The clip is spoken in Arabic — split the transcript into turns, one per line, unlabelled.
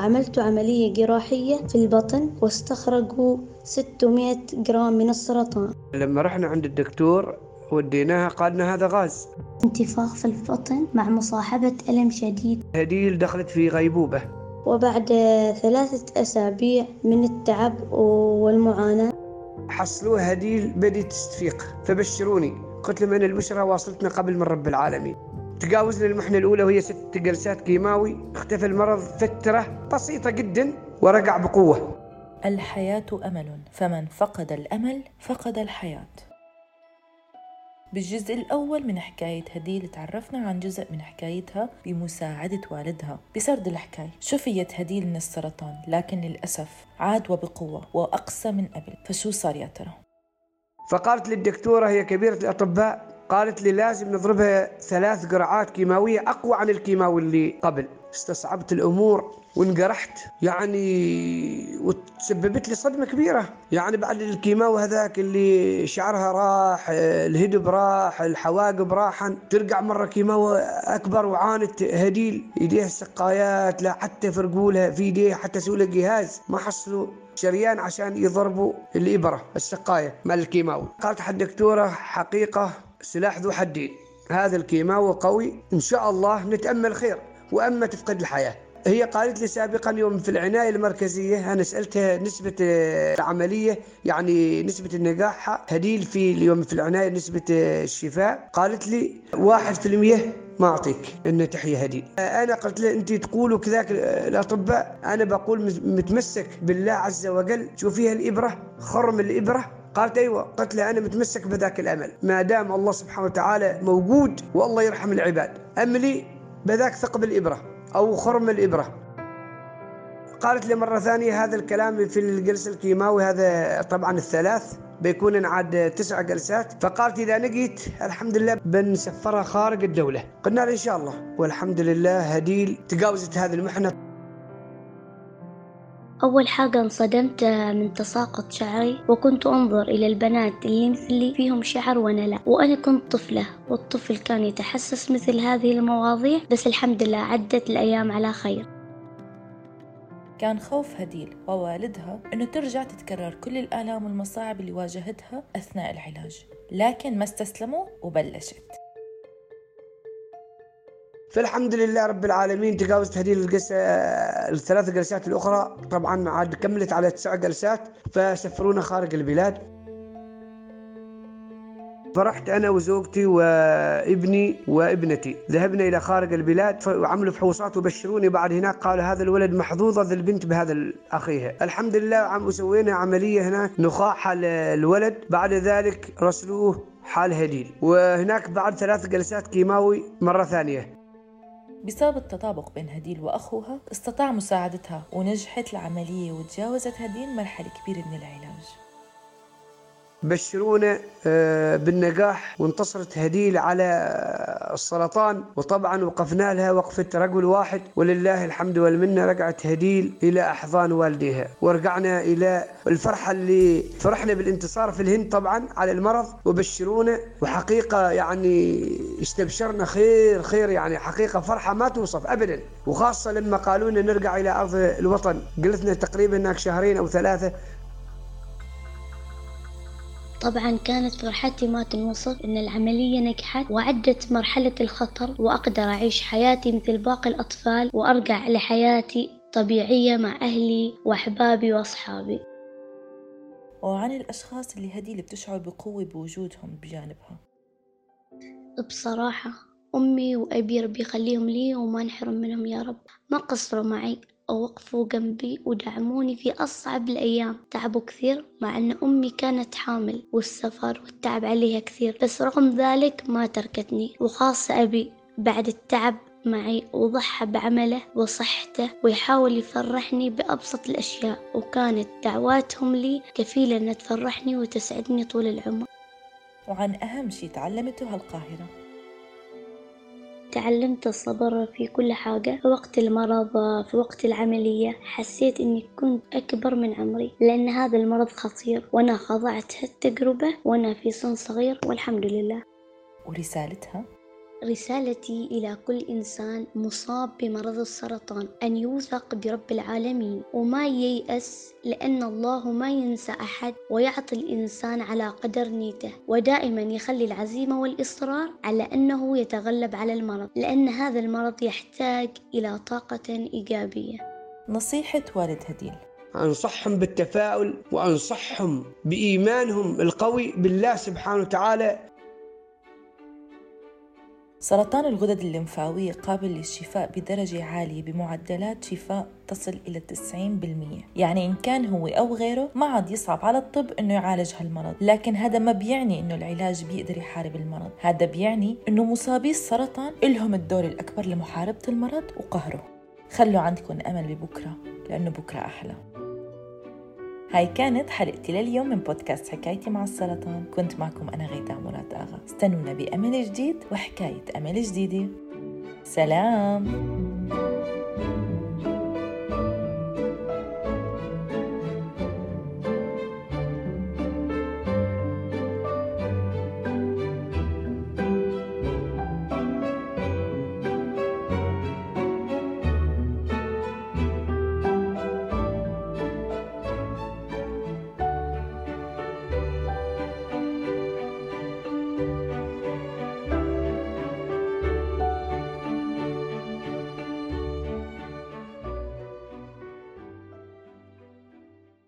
وعملت عملية جراحية في البطن واستخرجوا 600 جرام من السرطان.
لما رحنا عند الدكتور وديناها قال لنا هذا غاز.
انتفاخ في البطن مع مصاحبة ألم شديد.
هديل دخلت في غيبوبة.
وبعد ثلاثة أسابيع من التعب والمعاناة.
حصلوها هديل بديت تستفيق فبشروني. قلت لهم أنا البشرى واصلتنا قبل من رب العالمين. تجاوزنا المحنة الأولى وهي ست جلسات كيماوي. اختفى المرض فترة بسيطة جدا ورجع بقوة.
الحياة أمل. فمن فقد الأمل فقد الحياة. بالجزء الأول من حكاية هديل تعرفنا عن جزء من حكايتها بمساعدة والدها بسرد الحكاية. شفيت هديل من السرطان لكن للأسف عاد وبقوة وأقسى من قبل. فشو صار يا ترى؟
فقالت للدكتورة هي كبيرة الأطباء قالت لي لازم نضربها ثلاث قرعات كيماوية أقوى عن الكيماوي اللي قبل. استصعبت الأمور وانقرحت يعني وتسببت لي صدمة كبيرة. يعني بعد الكيماوي هذاك اللي شعرها راح الهدب راح الحواقب راحن. ترجع مرة كيماوي أكبر وعانت هديل يديها السقايات لا حتى فرقولها في يديها حتى لها جهاز. ما حصلوا شريان عشان يضربوا الإبرة السقاية مع الكيماوي. قالت حد الدكتورة حقيقة سلاح ذو حدين هذا الكيماوي قوي. إن شاء الله نتأمل خير وأما تفقد الحياة. هي قالت لي سابقا يوم في العناية المركزية أنا سألتها نسبة العملية يعني نسبة النجاح هديل في اليوم في العناية نسبة الشفاء. قالت لي واحد في المية ما أعطيك إن تحيا هديل أنا قلت لها أنت تقولوا كذاك الأطباء. أنا بقول متمسك بالله عز وجل. شوفيها الإبرة خرم الإبرة. قالت أيوه قلت له أنا متمسك بذاك الأمل. ما دام الله سبحانه وتعالى موجود والله يرحم العباد. أملي بذاك ثقب الإبرة أو خرم الإبرة. قالت لي مرة ثانية هذا الكلام في الجلسة الكيماوي هذا طبعا الثلاث بيكون انعاد تسع جلسات. فقالت إذا نقيت الحمد لله بنسفرها خارج الدولة. قلنا إن شاء الله. والحمد لله هديل تجاوزت هذه المحنة.
أول حاجة انصدمت من تساقط شعري وكنت أنظر إلى البنات اللي مثلي فيهم شعر وأنا لا. وأنا كنت طفلة والطفل كان يتحسس مثل هذه المواضيع بس الحمد لله عدت الأيام على خير.
كان خوف هديل ووالدها أنه ترجع تتكرر كل الآلام والمصاعب اللي واجهتها أثناء العلاج. لكن ما استسلموا وبلشت.
فالحمد لله رب العالمين تجاوزت هذه القسة الثلاث جلسات الأخرى. طبعا عاد كملت على تسع جلسات فسفرونا خارج البلاد. فرحت أنا وزوجتي وابني وابنتي. ذهبنا إلى خارج البلاد وعملوا فحوصات وبشروني. بعد هناك قالوا هذا الولد محظوظة ذي البنت بهذا أخيها الحمد لله عم وسوينا عملية هناك نخاع حال الولد. بعد ذلك رسلوه حال هديل. وهناك بعد ثلاث جلسات كيماوي مرة ثانية.
بسبب التطابق بين هديل وأخوها استطاع مساعدتها ونجحت العملية وتجاوزت هديل مرحلة كبيرة من العلاج.
بشرونا بالنجاح وانتصرت هديل على السرطان. وطبعا وقفنا لها وقفة رجل واحد. ولله الحمد والمنة رجعت هديل إلى أحضان والديها. ورجعنا إلى الفرحة اللي فرحنا بالانتصار في الهند طبعا على المرض. وبشرونا وحقيقة يعني استبشرنا خير خير يعني حقيقة فرحة ما توصف أبدا. وخاصة لما قالوا لنا نرجع إلى أرض الوطن. قلتنا تقريبا هناك شهرين أو ثلاثة
طبعا كانت فرحتي ما تنوصف إن العملية نجحت وعدت مرحلة الخطر وأقدر أعيش حياتي مثل باقي الأطفال وأرجع لحياتي طبيعية مع أهلي وأحبابي وأصحابي.
وعن الأشخاص اللي هدي اللي بتشعر بقوة بوجودهم بجانبها.
بصراحة أمي وأبي ربي يخليهم لي وما نحرم منهم يا رب. ما قصروا معي. ووقفوا جنبي ودعموني في أصعب الأيام. تعبوا كثير مع أن أمي كانت حامل والسفر والتعب عليها كثير بس رغم ذلك ما تركتني. وخاصة أبي بعد التعب معي وضحى بعمله وصحته ويحاول يفرحني بأبسط الأشياء وكانت دعواتهم لي كفيلة أن تفرحني وتسعدني طول العمر.
وعن أهم شي تعلمته هالقاهرة.
تعلمت الصبر في كل حاجة في وقت المرض في وقت العملية. حسيت إني كنت أكبر من عمري لأن هذا المرض خطير. وأنا خضعت هالتجربة وأنا في سن صغير والحمد لله.
ورسالتها؟
رسالتي إلى كل إنسان مصاب بمرض السرطان أن يوثق برب العالمين. وما ييأس لأن الله ما ينسى أحد ويعطي الإنسان على قدر نيته. ودائما يخلي العزيمة والإصرار على أنه يتغلب على المرض لأن هذا المرض يحتاج إلى طاقة إيجابية.
نصيحة والد هديل.
أنصحهم بالتفاؤل وأنصحهم بإيمانهم القوي بالله سبحانه وتعالى
سرطان الغدد الليمفاوية قابل للشفاء بدرجة عالية بمعدلات شفاء تصل إلى 90% يعني إن كان هو أو غيره ما عاد يصعب على الطب إنه يعالج هالمرض. لكن هذا ما بيعني إنه العلاج بيقدر يحارب المرض. هذا بيعني إنه مصابي السرطان إلهم الدور الأكبر لمحاربة المرض وقهره. خلوا عندكم أمل ببكرة لأنه بكرة أحلى. هاي كانت حلقتي لليوم من بودكاست حكايتي مع السرطان. كنت معكم أنا غيتا مراد آغا. استنونا بأمل جديد وحكاية أمل جديدة. سلام.